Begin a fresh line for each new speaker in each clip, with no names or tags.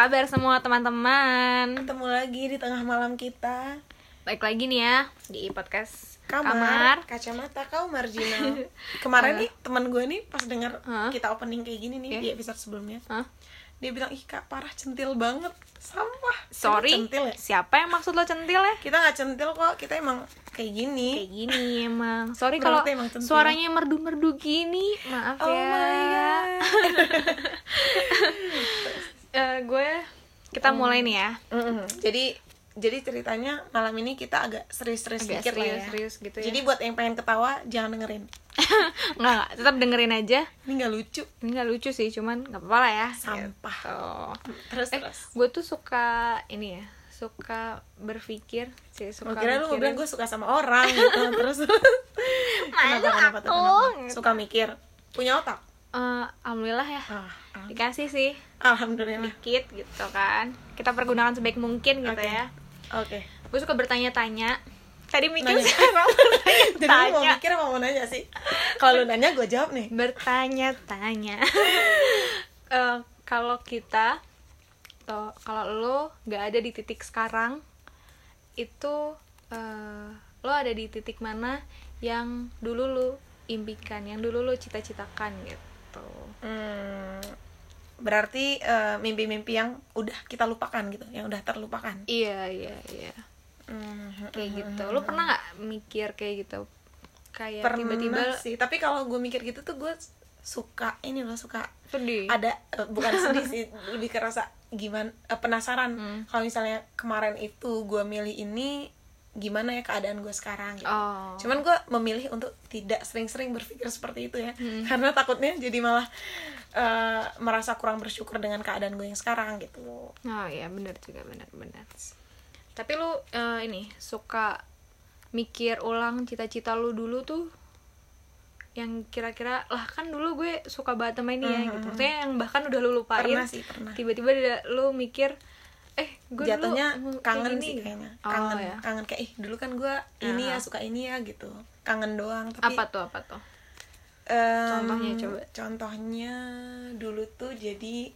kabar semua teman-teman?
Ketemu lagi di tengah malam kita.
Baik lagi nih ya di podcast
Kamar, Kacamata Kau Marginal. Kemarin nih teman gue nih pas denger
Hah?
kita opening kayak gini nih
Iya.
di episode sebelumnya.
Hah?
Dia bilang, ih kak parah centil banget. Sampah.
Sorry,
Centil ya?
siapa yang maksud lo centil ya?
Kita nggak centil kok, kita emang kayak gini.
Kayak gini emang. Sorry kalau suaranya merdu-merdu gini. Maaf
Oh
ya.
my god
Eh, Gue, kita mulai nih ya
Mm-mm. Jadi jadi ceritanya malam ini kita agak serius-serius
Agak
ya
serius-serius gitu ya.
Jadi buat yang pengen ketawa jangan dengerin
Nggak, nggak, tetap dengerin aja
Ini nggak lucu
Ini gak lucu sih, cuman gak apa-apa lah ya
Sampah.
gitu.
Terus
Eh,
terus
gue tuh suka ini ya Suka berpikir sih suka
kira lu bilang gue suka sama orang gitu Terus Kenapa, kenapa
aku?
kenapa? Suka mikir Punya otak?
Eh, Alhamdulillah ya.
Ah, ah.
Dikasih sih.
Alhamdulillah.
Dikit gitu kan. Kita pergunakan sebaik mungkin gitu
Oke.
ya.
Oke.
Gue suka bertanya-tanya. Tadi mikir
Nanya.
sekarang
Jadi lu mau
bertanya
mikir mau nanya sih? Kalau nanya gue jawab nih.
Bertanya-tanya. Eh, Kalau kita atau Kalau lo gak ada di titik sekarang Itu eh, Lo ada di titik mana Yang dulu lo impikan Yang dulu lo cita-citakan gitu
hmm, Berarti eh, mimpi-mimpi yang udah kita lupakan gitu Yang udah terlupakan.
Iya iya iya.
Hmm,
kayak gitu. Lo pernah nggak mikir kayak gitu? Kayak
Pernah
tiba-tiba
sih. Tapi kalau gue mikir gitu tuh gue suka Ini loh suka
sedih.
ada eh, bukan sedih sih lebih kerasa gimana eh, penasaran.
Hmm.
kalau misalnya kemarin itu gue milih ini gimana ya keadaan gue sekarang gitu.
oh.
Cuman gue memilih untuk tidak sering-sering berpikir seperti itu ya.
Hmm.
karena takutnya jadi malah eh, merasa kurang bersyukur dengan keadaan gue yang sekarang gitu.
Oh iya benar juga benar-benar tapi lu eh, ini suka mikir ulang cita-cita lu dulu tuh yang kira-kira lah kan dulu gue suka banget sama ini ya gitu. maksudnya yang bahkan udah lu lupain
pernah sih pernah.
tiba-tiba lu mikir eh gue
jatuhnya
dulu
kangen sih kayaknya
Oh,
kangen
ya.
kangen kayak ih dulu kan gue ini ya
Aha.
suka ini ya gitu kangen doang tapi
apa tuh apa tuh
Em,
Contohnya coba.
Contohnya dulu tuh jadi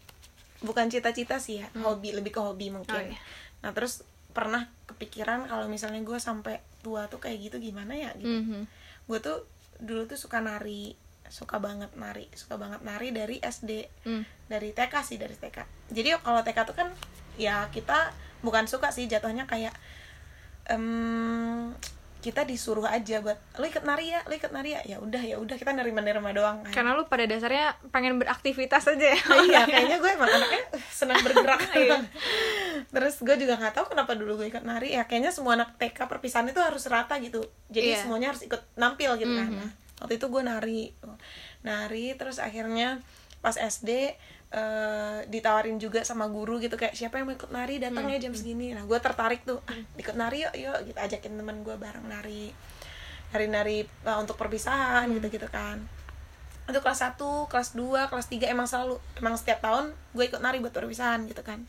bukan cita-cita sih ya, hobi lebih ke hobi mungkin.
Hmm. Oh, iya.
Nah terus pernah kepikiran kalau misalnya gue sampai tua tuh kayak gitu gimana ya gitu.
Mhm.
Gue tuh dulu tuh suka nari, suka banget nari, suka banget nari dari SD,
Hmm.
dari TK sih dari TK. Jadi kalau TK tuh kan ya kita bukan suka sih jatuhnya kayak em, kita disuruh aja buat lo ikut nari ya, lo ikut nari ya, ya udah ya udah kita nerima-nerima doang kan.
karena lu pada dasarnya pengen beraktivitas aja ya
iya kayaknya gue emang anaknya senang bergerak
Iya.
terus gue juga nggak tahu kenapa dulu gue ikut nari ya kayaknya semua anak TK perpisahan itu harus rata gitu jadi
Iya.
semuanya harus ikut nampil gitu kan
Mhm.
Nah, waktu itu gue nari nari terus akhirnya pas SD eh, ditawarin juga sama guru gitu kayak siapa yang mau ikut nari? Datang ya jam segini. Nah gue tertarik tuh ah, ikut nari yuk yuk gitu ajakin teman gue bareng nari nari nari eh, untuk perpisahan gitu gitu kan. Itu kelas 1, kelas 2, kelas 3 emang selalu emang setiap tahun gue ikut nari buat perpisahan gitu kan.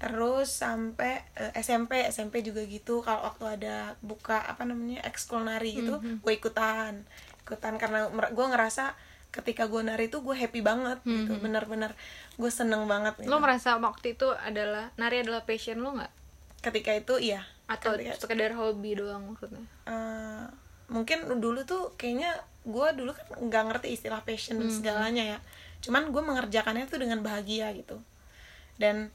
Terus sampai eh, SMP SMP juga gitu kalau waktu ada buka apa namanya ekskul nari gitu gue ikutan. Ikutan karena gue ngerasa ketika gue nari tuh gue happy banget gitu. Bener-bener gue seneng banget gitu.
lo merasa waktu itu adalah nari adalah passion lo nggak?
Ketika itu iya.
Atau
Ketika-
sekedar hobi doang maksudnya?
Eh, mungkin dulu tuh kayaknya gue dulu kan nggak ngerti istilah passion dan segalanya ya. Cuman gue mengerjakannya tuh dengan bahagia gitu. Dan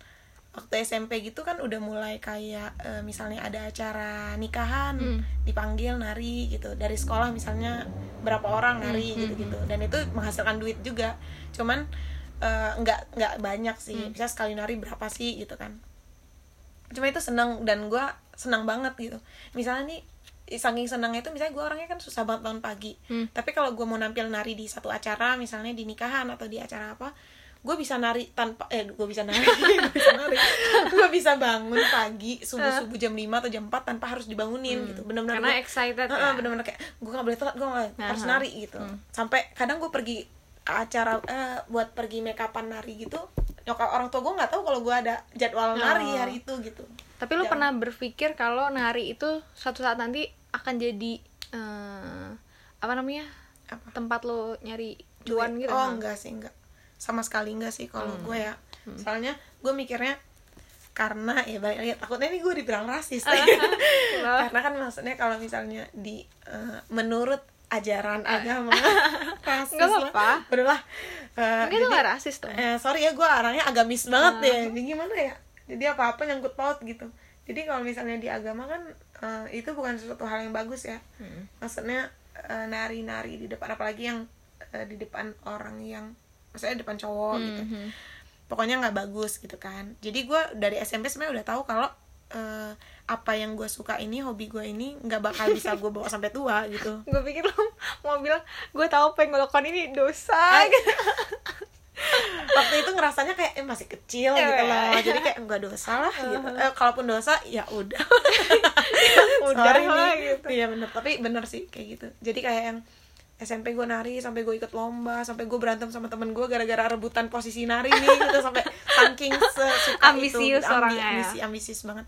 waktu SMP gitu kan udah mulai kayak eh, misalnya ada acara nikahan
Hmm.
dipanggil nari gitu. Dari sekolah misalnya berapa orang nari gitu gitu dan itu menghasilkan duit juga. Cuman eh, nggak nggak banyak sih. Bisa sekali nari berapa sih gitu kan. Cuma itu seneng dan gue senang banget gitu. Misalnya nih saking senangnya itu misalnya gue orangnya kan susah banget bangun pagi.
Hmm.
tapi kalau gue mau nampil nari di satu acara misalnya di nikahan atau di acara apa gue bisa nari tanpa eh gue bisa nari gue bisa nari. Gue bisa bangun pagi subuh subuh jam 5 atau jam 4 tanpa harus dibangunin gitu. Benar-benar
karena
gua-
excited
Heeh,
ya.
bener-bener kayak gue gak boleh telat gue gak harus nari gitu. Sampai kadang gue pergi ke acara eh, buat pergi make upan nari gitu nyokap orang tua gue nggak tahu kalau gue ada jadwal nari
Oh.
hari itu gitu.
Tapi lu
Jangan.
pernah berpikir kalau nari itu suatu saat nanti akan jadi eh, apa namanya
Apa?
tempat lo nyari cuan gitu?
Oh
kan?
enggak sih enggak sama sekali enggak sih kalau
Hmm.
gue ya. Soalnya gue mikirnya karena ya balik lagi takutnya ini gue dibilang rasis.
Ah,
karena kan maksudnya kalau misalnya di eh, menurut ajaran agama rasis
Nggak
lah.
apa-apa.
Eh,
Mungkin itu
jadi-
gak rasis tuh
eh, sorry ya gue orangnya agamis banget
Ah.
deh. Jadi gimana ya? Jadi apa apa nyangkut paut gitu. Jadi kalau misalnya di agama kan eh, itu bukan sesuatu hal yang bagus ya.
Hmm.
maksudnya eh, nari-nari di depan apalagi yang eh, di depan orang yang maksudnya depan cowok gitu.
Mhm.
pokoknya nggak bagus gitu kan. Jadi gue dari SMP sebenarnya udah tahu kalau eh, apa yang gue suka ini hobi gue ini nggak bakal bisa gue bawa sampai tua gitu.
Gue pikir lo mau bilang gue tahu lakukan ini dosa. Gitu.
waktu itu ngerasanya kayak eh, masih kecil gitu loh
iya.
jadi kayak nggak dosa lah gitu. Eh, kalaupun dosa ya udah.
Udah
Sorry
lah, gitu.
iya bener. Tapi bener sih kayak gitu. Jadi kayak yang SMP gue nari sampai gue ikut lomba sampai gue berantem sama temen gue gara-gara rebutan posisi nari nih gitu sampai saking sesuka
Ambisius
itu Ambi-
orangnya ya.
ambisi ambisius banget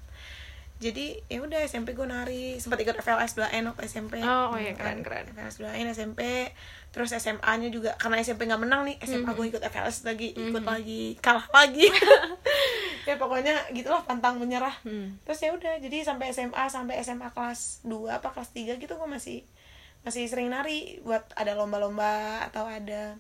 jadi ya udah SMP gue nari sempat ikut FLS 2N waktu SMP
Oh, oh iya, keren, keren.
FLS 2N SMP terus SMA nya juga karena SMP nggak menang nih SMA
Mm-hmm.
gue ikut FLS lagi ikut lagi kalah lagi ya pokoknya gitulah pantang menyerah
Hmm.
terus ya udah jadi sampai SMA sampai SMA kelas 2 apa kelas 3 gitu gue masih masih sering nari buat ada lomba-lomba atau ada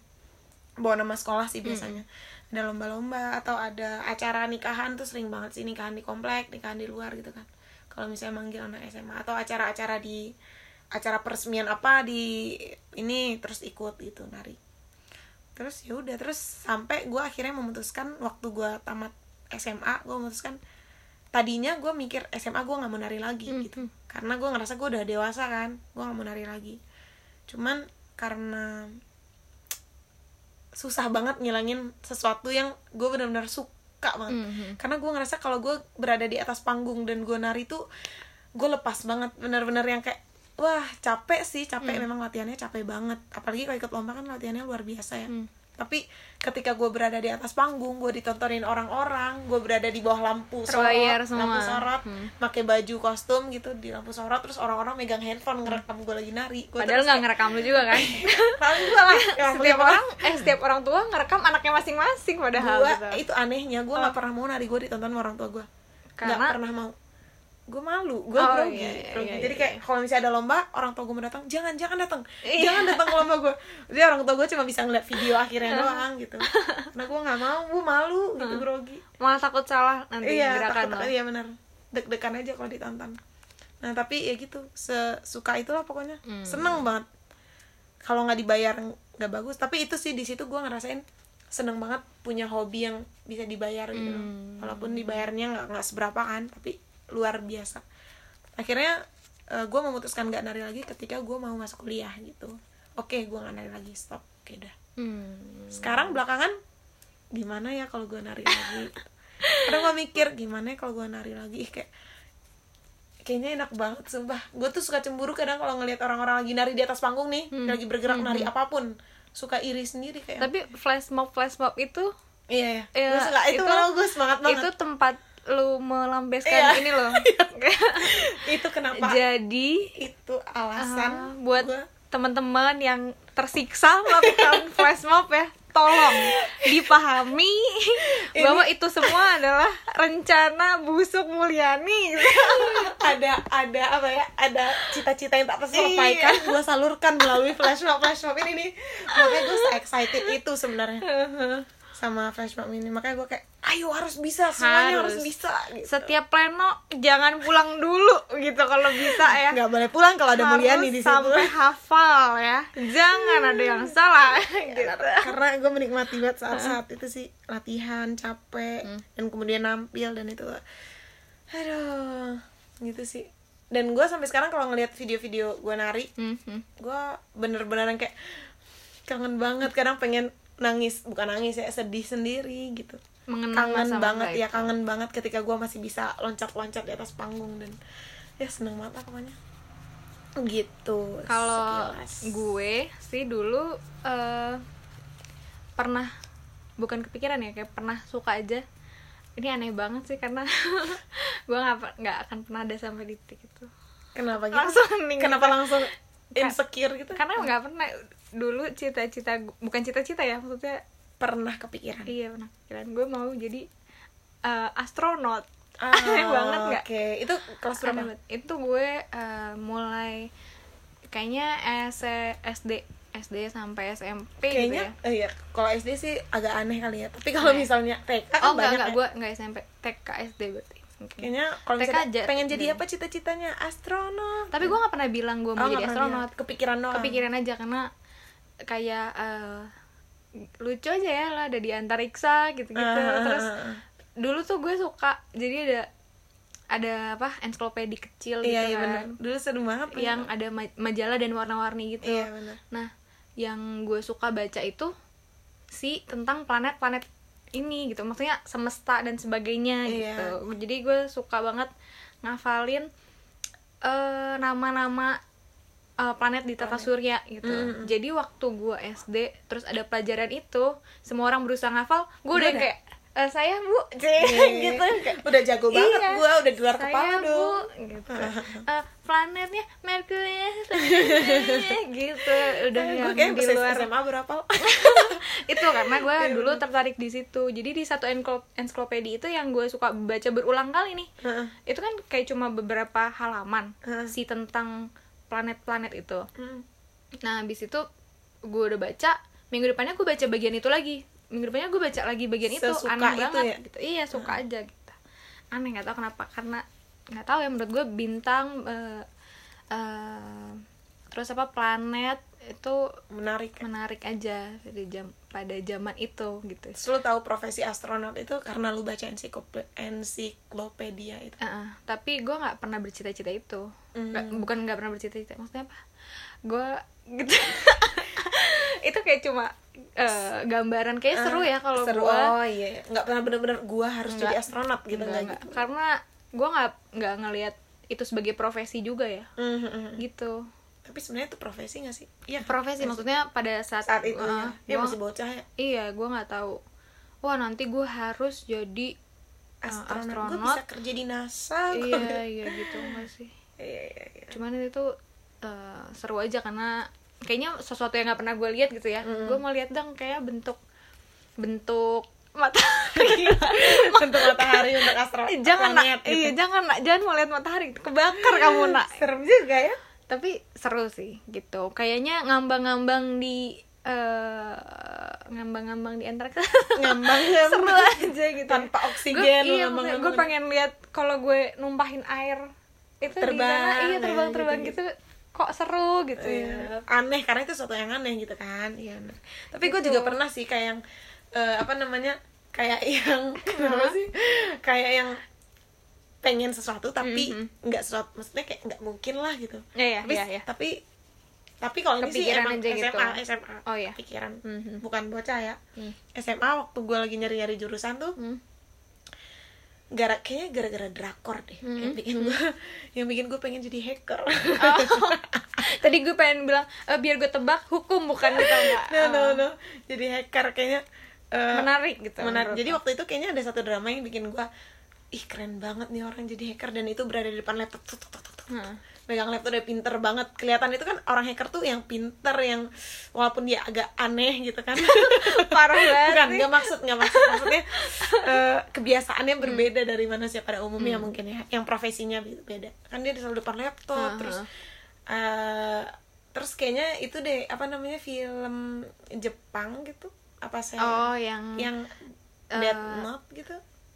bawa nama sekolah sih biasanya. Ada lomba-lomba atau ada acara nikahan tuh sering banget sih nikahan di komplek nikahan di luar gitu kan. Kalau misalnya manggil anak SMA atau acara-acara di acara peresmian apa di ini terus ikut gitu nari. Terus ya udah terus sampai gue akhirnya memutuskan waktu gue tamat SMA gue memutuskan tadinya gue mikir SMA gue nggak mau nari lagi
Hmm,
gitu karena gue ngerasa gue udah dewasa kan gue nggak mau nari lagi. Cuman karena susah banget ngilangin sesuatu yang gue benar-benar suka banget.
Mhm.
karena gue ngerasa kalau gue berada di atas panggung dan gue nari tuh gue lepas banget. Benar-benar yang kayak wah capek sih capek. Memang latihannya capek banget. Apalagi kalau ikut lomba kan latihannya luar biasa ya.
Hmm.
Tapi ketika gue berada di atas panggung gue ditontonin orang-orang gue berada di bawah lampu sorot
semua.
lampu sorot
Hmm.
pakai baju kostum gitu di lampu sorot terus orang-orang megang handphone ngerekam gue lagi nari Gua
Padahal nggak ngerekam lu juga kan?
"Tahu lah ya,
setiap
bagaimana?"
orang eh setiap orang tua ngerekam anaknya masing-masing padahal
gua
gitu.
itu anehnya gue nggak pernah mau nari gue ditonton sama orang tua gue nggak pernah mau gue malu gue
Oh,
grogi,
iya, iya,
grogi.
iya,
jadi
iya.
kayak kalau misalnya ada lomba orang tua gue mau datang jangan jangan datang
Iya.
jangan datang ke lomba gue jadi orang tua gue cuma bisa ngeliat video akhirnya doang gitu karena gue nggak mau gue malu gitu grogi
malah takut salah nanti
iya
gerakan
takut
lo.
iya benar deg-degan aja kalau ditonton nah tapi ya gitu sesuka itulah pokoknya
Hmm.
seneng banget kalau nggak dibayar nggak bagus tapi itu sih di situ gue ngerasain seneng banget punya hobi yang bisa dibayar gitu.
Hmm.
walaupun dibayarnya nggak nggak seberapa kan tapi luar biasa. Akhirnya gue memutuskan nggak nari lagi ketika gue mau masuk kuliah gitu. Oke gue nggak nari lagi stop. Oke dah.
Hmm.
sekarang belakangan gimana ya kalau gue nari lagi? Kadang gue mikir gimana ya kalau gue nari lagi? Ih, kayak kayaknya enak banget sumpah. Gue tuh suka cemburu kadang kalau ngelihat orang-orang lagi nari di atas panggung nih
Hmm.
lagi bergerak
Hmm,
nari
apa
pun. Suka iri sendiri kayak.
Tapi flash mob flash mob itu
iya ya
Iya,
gue suka. Itu,
itu-
gue semangat banget.
itu tempat lu melampiaskan
Iya.
ini loh.
Itu kenapa?
Jadi
itu alasan
ah, buat
gua-
teman-teman yang tersiksa melakukan flash mob ya tolong dipahami bahwa itu semua adalah rencana busuk Mulyani.
Ada ada apa ya? Ada cita-cita yang tak tersampaikan
Iya.
gue salurkan melalui flash mob flash mob ini nih. Makanya gue excited itu sebenarnya. Sama flash mob ini. Makanya gue kayak ayo harus bisa. Semuanya harus,
Harus.
bisa gitu.
setiap pleno jangan pulang dulu gitu kalau bisa ya.
Nggak boleh pulang kalau ada
Harus
Mulyani di situ.
sampai hafal ya. Jangan ada yang salah. Gitu.
karena gue menikmati banget saat-saat itu sih. Latihan capek dan kemudian nampil dan itu. Aduh gitu sih. Dan gue sampai sekarang kalau ngelihat video-video gue nari
Mhm.
gue bener-bener kayak kangen banget. Kadang pengen nangis bukan nangis ya sedih sendiri gitu
Mengenang
kangen banget ya kangen banget ketika gue masih bisa loncat-loncat di atas panggung dan ya seneng banget pokoknya. Gitu
kalau gue sih dulu eh, pernah bukan kepikiran ya kayak pernah suka aja. Ini aneh banget sih karena gue nggak nggak akan pernah ada sampai di titik itu.
Kenapa gitu?
Langsung nih
kenapa langsung insecure gitu?
karena nggak pernah. Dulu cita-cita bukan cita-cita ya maksudnya
pernah kepikiran.
Iya pernah pikiran gue mau jadi eh, astronot
Ah,
aneh banget nggak?
oke. Itu kelas berapa?
itu gue eh, mulai kayaknya S SD SD sampai SMP
kayaknya
gitu ya.
eh, iya. Kalau SD sih agak aneh kali ya. Tapi kalau misalnya TK kan
oh enggak
banyak
enggak
ya.
gue enggak SMP TK SD berarti. Mungkin.
kayaknya kalau
TK aja.
pengen jadi
Hmm.
apa cita-citanya? Astronot
tapi gue nggak pernah bilang gue mau
Oh,
jadi
nggak
astronot
kepikiran doang.
Kepikiran aja karena kayak eh, lucu aja ya lah ada di antariksa gitu gitu
Ah, ah,
terus dulu tuh gue suka jadi ada ada apa ensiklopedi kecil gitu
iya iya
kan.
Benar dulu seru banget
yang ada ma- majalah dan warna-warni gitu.
Iya
nah yang gue suka baca itu si tentang planet-planet ini gitu. Maksudnya semesta dan sebagainya
Iya.
gitu. Jadi gue suka banget ngafalin eh, nama-nama eh, planet di tata surya gitu.
Mm-mm.
jadi waktu gue SD terus ada pelajaran itu semua orang berusaha ngafal gue udah
Udah.
kayak "Eh, saya bu.
Iya,
gitu.
Kayak udah jago banget
Iya.
gua udah di luar
saya
kepala
bu
dong.
gitu. Eh, planetnya Mercury planetnya gitu. Udah yang
kayak
di luar.
SMA berapa?
Itu karena gue
Iya,
dulu tertarik di situ. Jadi di satu ensiklopedi itu yang gue suka baca berulang kali nih.
Heeh.
itu kan kayak cuma beberapa halaman
Heeh.
si tentang planet-planet itu.
Hmm.
nah habis itu gue udah baca minggu depannya gue baca bagian itu lagi. Minggu depannya gue baca lagi bagian itu
Sesuka
aneh
itu
banget
ya?
gitu. Iya suka aja gitu. Aneh nggak tahu kenapa karena nggak tahu ya menurut gue bintang eh, eh, terus apa planet itu
menarik
menarik aja pada jam pada zaman itu gitu.
Terus lu tahu profesi astronot itu karena lu baca ensiklope- ensiklopedia itu?
Heeh, tapi gue nggak pernah bercita-cita itu.
Hmm.
Nggak- bukan nggak pernah bercita-cita maksudnya apa? Gue gitu. Itu kayak cuma eh, gambaran kayak seru ya kalau gue
oh iya nggak pernah bener-bener gua harus
Nggak.
jadi astronot gitu
Nggak,
nggak
nggak.
gitu.
Karena gue nggak nggak ngelihat itu sebagai profesi juga ya.
Mhm, mhm.
gitu
tapi sebenarnya itu profesi gak sih? Iya
profesi maksudnya pada saat
saat itu
eh,
ya dia
gua-
masih bocah ya?
Iya gue nggak tahu. Wah nanti gue harus jadi eh,
astronot,
astronot,
gue bisa kerja di NASA. Gua
iya iya gitu nggak sih?
Iya iya iya.
Cuman itu eh, seru aja karena kayaknya sesuatu yang nggak pernah gue lihat gitu ya.
Mm.
gue mau lihat dong kayak bentuk bentuk matahari.
Untuk matahari untuk astronot
jangan nak
planet gitu.
iya jangan nak. Jangan mau lihat matahari kebakar kamu nak.
Serem juga ya
tapi seru sih gitu. Kayaknya ngambang-ngambang di eh, ngambang-ngambang di antariksa
ngambang
seru aja gitu.
Tanpa
gue
oksigen lu
iya gue pengen lihat kalau gue numpahin air itu
Terbang,
di sana iya
ya,
terbang-terbang
gitu-gitu.
gitu, kok seru gitu ya.
Iya. aneh karena itu sesuatu yang aneh gitu kan. Iya tapi gue
Gitu.
juga pernah sih kayak yang eh, apa namanya kayak yang kenapa? Sih kayak yang pengen sesuatu tapi
Mhm.
nggak sesuatu maksudnya kayak nggak mungkin lah gitu
Iya, iya,
tapi
iya, iya.
tapi tapi kalau ini sih emang
aja gitu.
SMA SMA
Oh, iya.
pikiran
Mhm.
bukan bocah ya
Hmm.
SMA waktu gue lagi nyari nyari jurusan tuh
Hmm.
gara kayaknya gara-gara drakor deh
Mhm.
yang bikin gue yang bikin gue pengen jadi hacker
Oh. Tadi gue pengen bilang "Eh, biar gue tebak hukum bukan gitu enggak.
no no no jadi hacker kayaknya eh,
Menarik gitu.
menarik jadi waktu itu kayaknya ada satu drama yang bikin gua ih keren banget nih orang jadi hacker dan itu berada di depan laptop tuk.
Hmm.
megang laptop udah pinter banget kelihatan itu kan orang hacker tuh yang pinter yang walaupun dia agak aneh gitu kan
Parah banget
bukan
sih.
nggak maksud nggak maksud maksudnya eh, kebiasaannya
Hmm.
berbeda dari manusia pada umumnya mungkin ya yang profesinya be- beda kan dia selalu depan laptop
Uh-huh.
terus eh, terus kayaknya itu deh apa namanya film Jepang gitu apa saya
Oh, yang
yang
eh,
Death Note gitu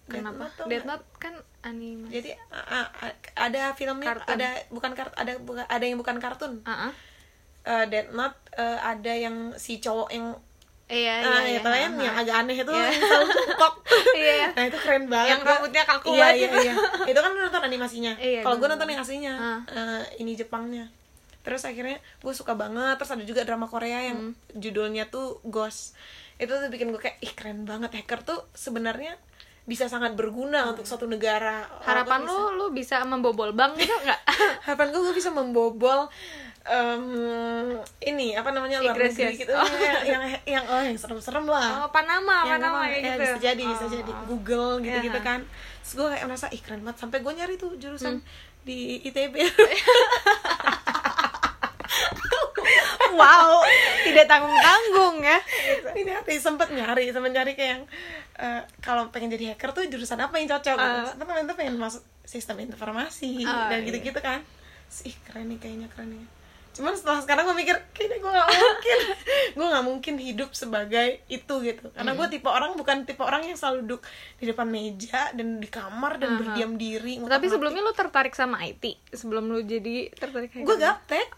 Death
kenapa?
Note
Death? Note kan anime.
jadi a- a- ada filmnya
Kartun.
ada bukan kart ada bukan ada yang bukan kartun
Heeh.
Eh, Death Note eh, ada yang si cowok yang
Iya, iya,
ah,
iya.
ya tau kan
heeh.
yang agak aneh itu
Iya.
yang selalu jongkok
Iya.
nah itu keren banget
Yang rambutnya kaku
iya,
banget
iya,
itu.
iya. itu kan lu nonton animasinya
Iya,
kalau gue nonton aslinya
Ah.
eh, ini Jepangnya terus akhirnya gue suka banget terus ada juga drama Korea yang
Hmm.
judulnya tuh Ghost itu tuh bikin gue kayak ih keren banget hacker tuh sebenarnya bisa sangat berguna untuk suatu negara
Hmm. Harapan
Walaupun bisa-
lu lu bisa membobol bank gitu enggak?
harapan gue gue bisa membobol em, ini apa namanya luar negeri gitu yang yang yang oh yang serem-serem lah
Oh, Panama,
yang
Panama
apa,
kayak
ya,
gitu.
bisa jadi bisa
Oh.
jadi Google gitu gitu
Iya.
kan terus gue kayak merasa ih keren banget sampai gue nyari tuh jurusan
Hmm.
di ITB
wow tidak tanggung tanggung ya
ini hati sempet nyari sempet nyari kayak yang eh, kalau pengen jadi hacker tuh jurusan apa yang cocok? Gitu. Sempet temen tuh pengen masuk sistem informasi
Ah,
dan
iya.
gitu-gitu kan. Ih keren nih kayaknya keren nih. Cuman setelah sekarang gue mikir kayaknya gue gak mungkin. Gue gak mungkin hidup sebagai itu gitu. Karena gue tipe orang bukan tipe orang yang selalu duduk di depan meja dan di kamar dan
Aha.
berdiam diri
tapi sebelumnya lu tertarik sama IT sebelum lu jadi tertarik
gue gaptek.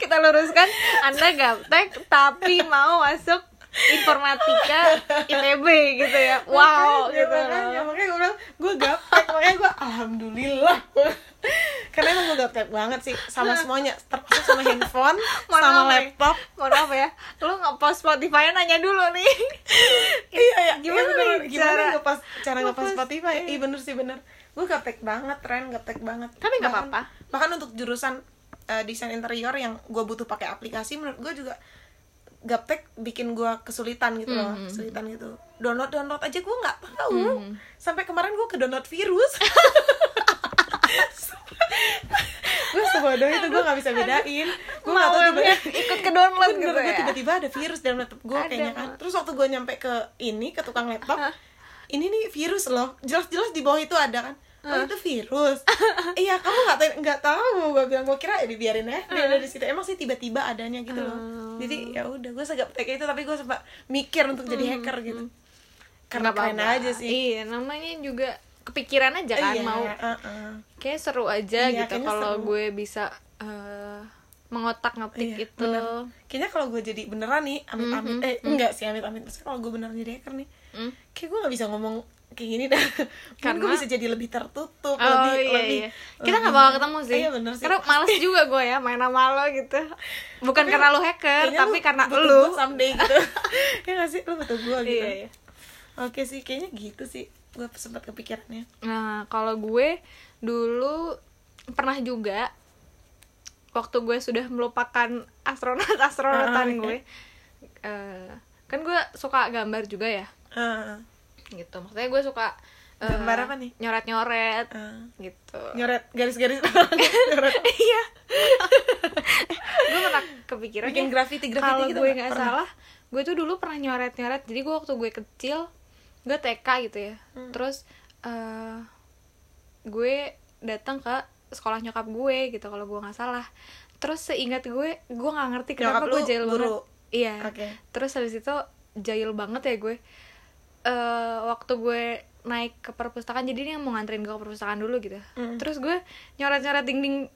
Kita luruskan anda gaptek tapi mau masuk informatika ITB gitu ya. Wow
makanya,
gitu.
makanya, makanya gue bilang gue gaptek makanya gue alhamdulillah. Karena emang gue gaptek banget sih sama semuanya. Termasuk sama handphone
Mohon
sama
maaf ya.
laptop.
Mohon maaf ya. Lu nge-post Spotify nanya dulu nih.
Iya iya.
Gimana
iya, bener.
nih
gimana
cara-
ngepas cara ngepas
ngepost?
Spotify? Iya. Bener sih bener. Gue gaptek banget tren gaptek banget.
Tapi nggak apa-apa.
bahkan untuk jurusan eh, desain interior yang gue butuh pakai aplikasi menurut gue juga gaptek bikin gue kesulitan gitu loh
Mhm.
kesulitan gitu. Download download aja gue nggak tahu.
Mhm.
sampai kemarin gue ke download virus. Gue sebodoh itu gue nggak bisa bedain. Gue nggak tahu tiba
ikut ke download gitu ya?
tiba-tiba ada virus dalam laptop gue kayaknya kan. Terus waktu gue nyampe ke ini ke tukang laptop ini nih virus loh. Jelas-jelas di bawah itu ada kan oh itu virus? Iya kamu nggak tahu nggak tahu. Gue bilang gue kira ya dibiarin ya di situ. Emang sih tiba-tiba adanya gitu loh.
Hmm.
jadi ya udah gue segap itu tapi gue sempat mikir untuk jadi hacker gitu. karena
Nggak
keren
apa-apa.
aja sih.
Iya namanya juga kepikiran aja kan
Iya,
mau
uh-uh.
kayak seru aja
Iya,
gitu kalau gue bisa eh, mengotak ngatik
Iya,
itu
bener. kayaknya kalau gue jadi beneran nih amit-amit
Mhm,
eh enggak sih amit-amit. Maksudnya kalau gue beneran jadi hacker nih
Hmm.
kayak gue nggak bisa ngomong kayak gini dah karena gue bisa jadi lebih tertutup
Oh
lebih
iya
lebih
iya. Kita nggak bakal ketemu sih.
iya bener sih
Karena males juga gue ya main sama lo gitu. Bukan
Tapi
karena lo hacker, tapi
lu
karena
gua someday gitu ya nggak sih lu butuh gue gitu
Iya, iya.
oke sih kayaknya gitu sih gue sempat kepikirannya
Nah, kalau gue dulu pernah juga waktu gue sudah melupakan astronot-astronotan
Ah, oke.
gue. eh, kan gue suka gambar juga ya.
Ah,
Gitu. Maksudnya gue suka eh,
Gambar apa nih?
Nyoret-nyoret
ah.
gitu.
nyoret garis-garis nyoret
Iya. gue pernah kepikiran
bikin graffiti graffiti
kalau
gitu
gue
nggak?
salah gue tuh dulu pernah nyoret nyoret jadi gue waktu gue kecil gue TK gitu ya
Hmm.
terus eh, gue datang ke sekolah nyokap gue gitu kalau gue nggak salah terus seingat gue gue nggak ngerti kenapa
Nyokap
gue jahil banget iya
Oke.
terus habis itu jahil banget ya gue eh waktu gue naik ke perpustakaan jadi dia mau nganterin gue ke perpustakaan dulu gitu
Hmm.
terus gue nyoret nyoret dinding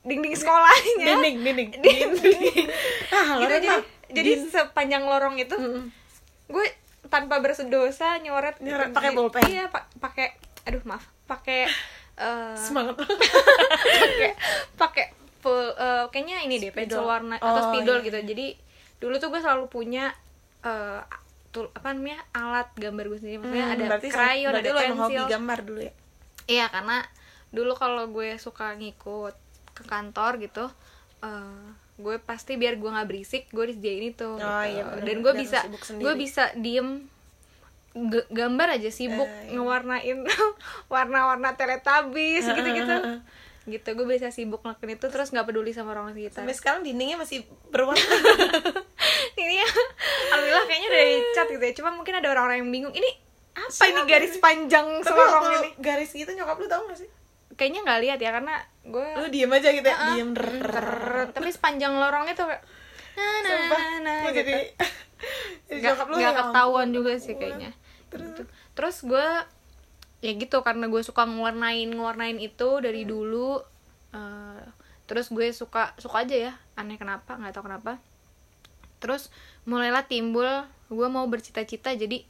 dinding sekolahnya
dinding dinding
Dinding.
ah
gitu jadi jadi sepanjang lorong itu
Mm-mm.
gue tanpa berdosa nyoret
Nyoret pakai pulpen?
iya pa- pakai aduh maaf pakai eh,
semangat
pakai pakai full eh, kayaknya ini deh pensil
Spidol.
warna atau
Oh,
spidol
iya,
gitu jadi dulu tuh gue selalu punya eh tul apa namanya alat gambar gue sendiri. Maksudnya
Hmm,
ada krayon
berarti
ada
emang hobi
pensil.
gambar dulu ya?
Iya karena dulu kalau gue suka ngikut ke kantor gitu eh gue pasti biar gue nggak berisik gue disediain itu
Oh,
gitu.
iya, bener.
dan gue bisa gue bisa diem g- gambar aja sibuk
Eh, iya.
ngewarnain warna-warna teletabis gitu-gitu. gitu gue bisa sibuk ngelakuin itu terus nggak peduli sama orang sekitar.
Sampai sekarang dindingnya masih berwarna
ini ya. Alhamdulillah kayaknya udah dicat gitu ya. Cuma mungkin ada orang-orang yang bingung ini apa ini
Siapa
garis panjang
tapi
selorong ini?
garis gitu nyokap lu tau gak sih?
Kayaknya nggak lihat ya karena gue
lu diem aja gitu ya
Ah,
diem
tapi sepanjang lorong itu kayak nah nah nah, nah gitu. nggak
nyokap lu
nggak ketahuan juga sih kayaknya.
Terus?
Gitu. terus gue ya gitu karena gue suka ngewarnain ngewarnain itu dari
Hmm.
dulu eh, terus gue suka suka aja ya aneh kenapa nggak tahu kenapa terus mulailah timbul gue mau bercita-cita jadi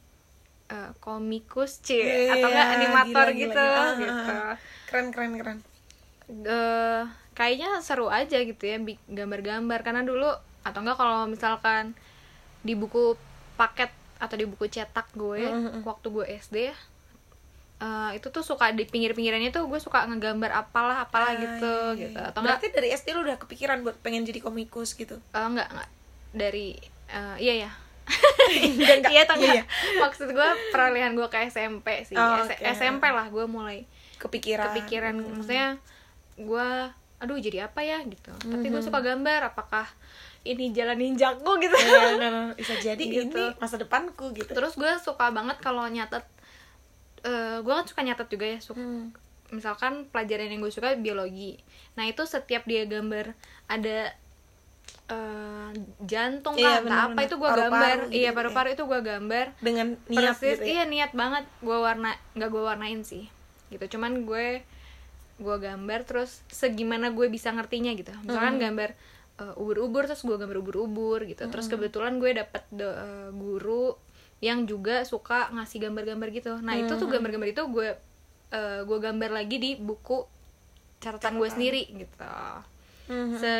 eh, komikus c
Iya,
atau enggak animator
gila, gila,
gitu
gila. Ah,
gitu
ah, ah. keren keren keren
eh kayaknya seru aja gitu ya gambar-gambar karena dulu atau enggak kalau misalkan di buku paket atau di buku cetak gue
Mm, mm, mm.
waktu gue SD ya eh, itu tuh suka di pinggir-pinggirannya tuh gue suka ngegambar apalah apalah
Ah,
gitu
iya, iya,
gitu
iya.
atau enggak
berarti dari SD lu udah kepikiran buat pengen jadi komikus gitu
eh, enggak enggak dari eh, iya ya
enggak.
iya atau
Iya,
enggak maksud gue peralihan gue ke SMP sih.
Oh, oke.
SMP lah gue mulai
kepikiran.
kepikiran.
Hmm.
maksudnya gue aduh jadi apa ya? gitu. Tapi gue suka gambar apakah ini jalan ninjaku gitu.
Iya, nah, nah, bisa jadi
Gitu.
ini. Masa depanku gitu.
Terus gue suka banget kalau nyatet eh gue kan suka nyatet juga ya. Suka
Hmm.
misalkan pelajaran yang gue suka biologi. Nah itu setiap dia gambar ada eh, jantung
Iya, benar-benar.
apa itu gue gambar
gitu
iya
ya.
paru-paru itu gue gambar
dengan niat
persis
gitu ya.
iya niat banget gue warna nggak gue warnain sih gitu cuman gue gue gambar terus segimana gue bisa ngertinya gitu misalkan
Hmm.
gambar eh, ubur-ubur terus gue gambar ubur-ubur gitu terus kebetulan gue dapet de- eh, guru yang juga suka ngasih gambar-gambar gitu nah itu tuh gambar-gambar itu gue eh, gue gambar lagi di buku catatan gue sendiri gitu
Mhm.
se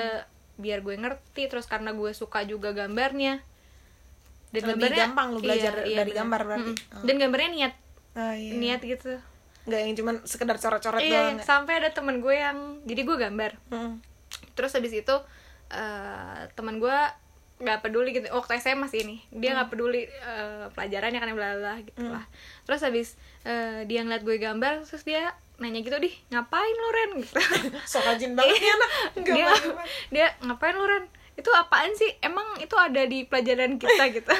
biar gue ngerti terus karena gue suka juga gambarnya dan
Lebih
gambarnya
gampang lu belajar dari
bener.
gambar berarti.
Mm-mm.
Oh.
dan gambarnya niat
Ah, iya.
niat gitu
nggak yang cuman sekedar coret-coret
iya
doang ya?
sampai ada temen gue yang jadi gue gambar
Mm.
terus habis itu eh teman gue nggak peduli gitu waktu SMA sih ini dia nggak peduli eh, pelajarannya kan bla bla gitu lah terus habis eh, dia ngeliat gue gambar terus dia nanya gitu dih ngapain lu Ren? Gitu.
So rajin banget ya anak
dia dia ngapain lu Ren? Itu apaan sih? Emang itu ada di pelajaran kita gitu.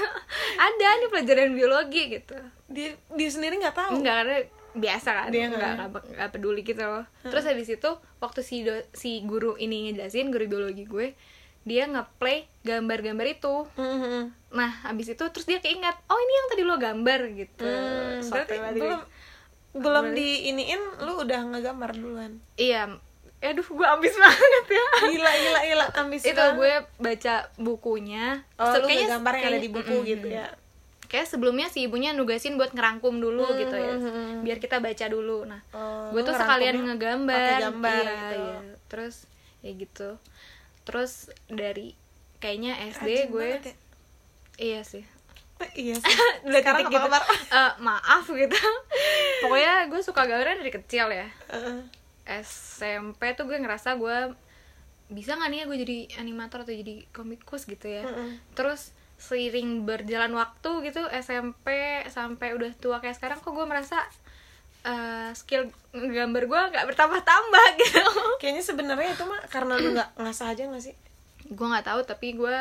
Ada nih pelajaran biologi gitu.
Dia dia sendiri nggak tahu?
Enggak karena biasa kan.
Dia
nggak
nggak-
nggak nggak peduli gitu. Loh terus habis itu waktu si do- si guru ini ngejelasin guru biologi gue dia ngeplay gambar-gambar itu.
Mhm.
nah habis itu terus dia keinget oh ini yang tadi lo gambar gitu.
Hmm,
Sotoy
berarti belum. Belum di iniin lu udah ngegambar duluan.
Iya aduh gue ambis banget ya.
Gila gila gila ambis
itu
banget.
gue baca bukunya.
Oh lu
kayaknya-
gambar yang ada di buku
mm-mm.
gitu ya.
Kayak sebelumnya si ibunya nugasin buat ngerangkum dulu
Hmm,
gitu ya.
hmm,
biar kita baca dulu. Nah
Oh,
gue tuh sekalian
ngerangkumnya
ngegambar.
Gambar
iya,
gitu.
iya. terus ya gitu. Terus dari kayaknya SD
Rajin
gue
ya.
iya sih
iya sih.
Udah
sekarang
titik
apa
gitu.
kabar?
Eh, maaf gitu. Pokoknya gue suka gambar dari kecil ya.
Heeh.
SMP tuh gue ngerasa gue bisa nggak nih ya gue jadi animator atau jadi komikus gitu ya.
Mm-mm.
terus seiring berjalan waktu gitu SMP sampai udah tua kayak sekarang kok gue merasa eh, skill gambar gue nggak bertambah-tambah gitu.
Kayaknya sebenarnya itu mah karena lu nggak ngasah aja nggak sih?
Gue nggak tahu tapi gue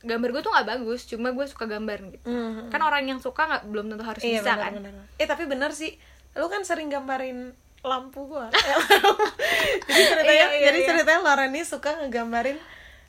gambar gue tuh nggak bagus cuma gue suka gambar gitu
Mhm.
kan orang yang suka nggak belum tentu harus
iya
bisa
benar,
kan
benar. eh tapi bener sih lu kan sering gambarin lampu gua jadi ceritanya
Iya, iya,
jadi
iya.
ceritanya Lauren ini suka ngegambarin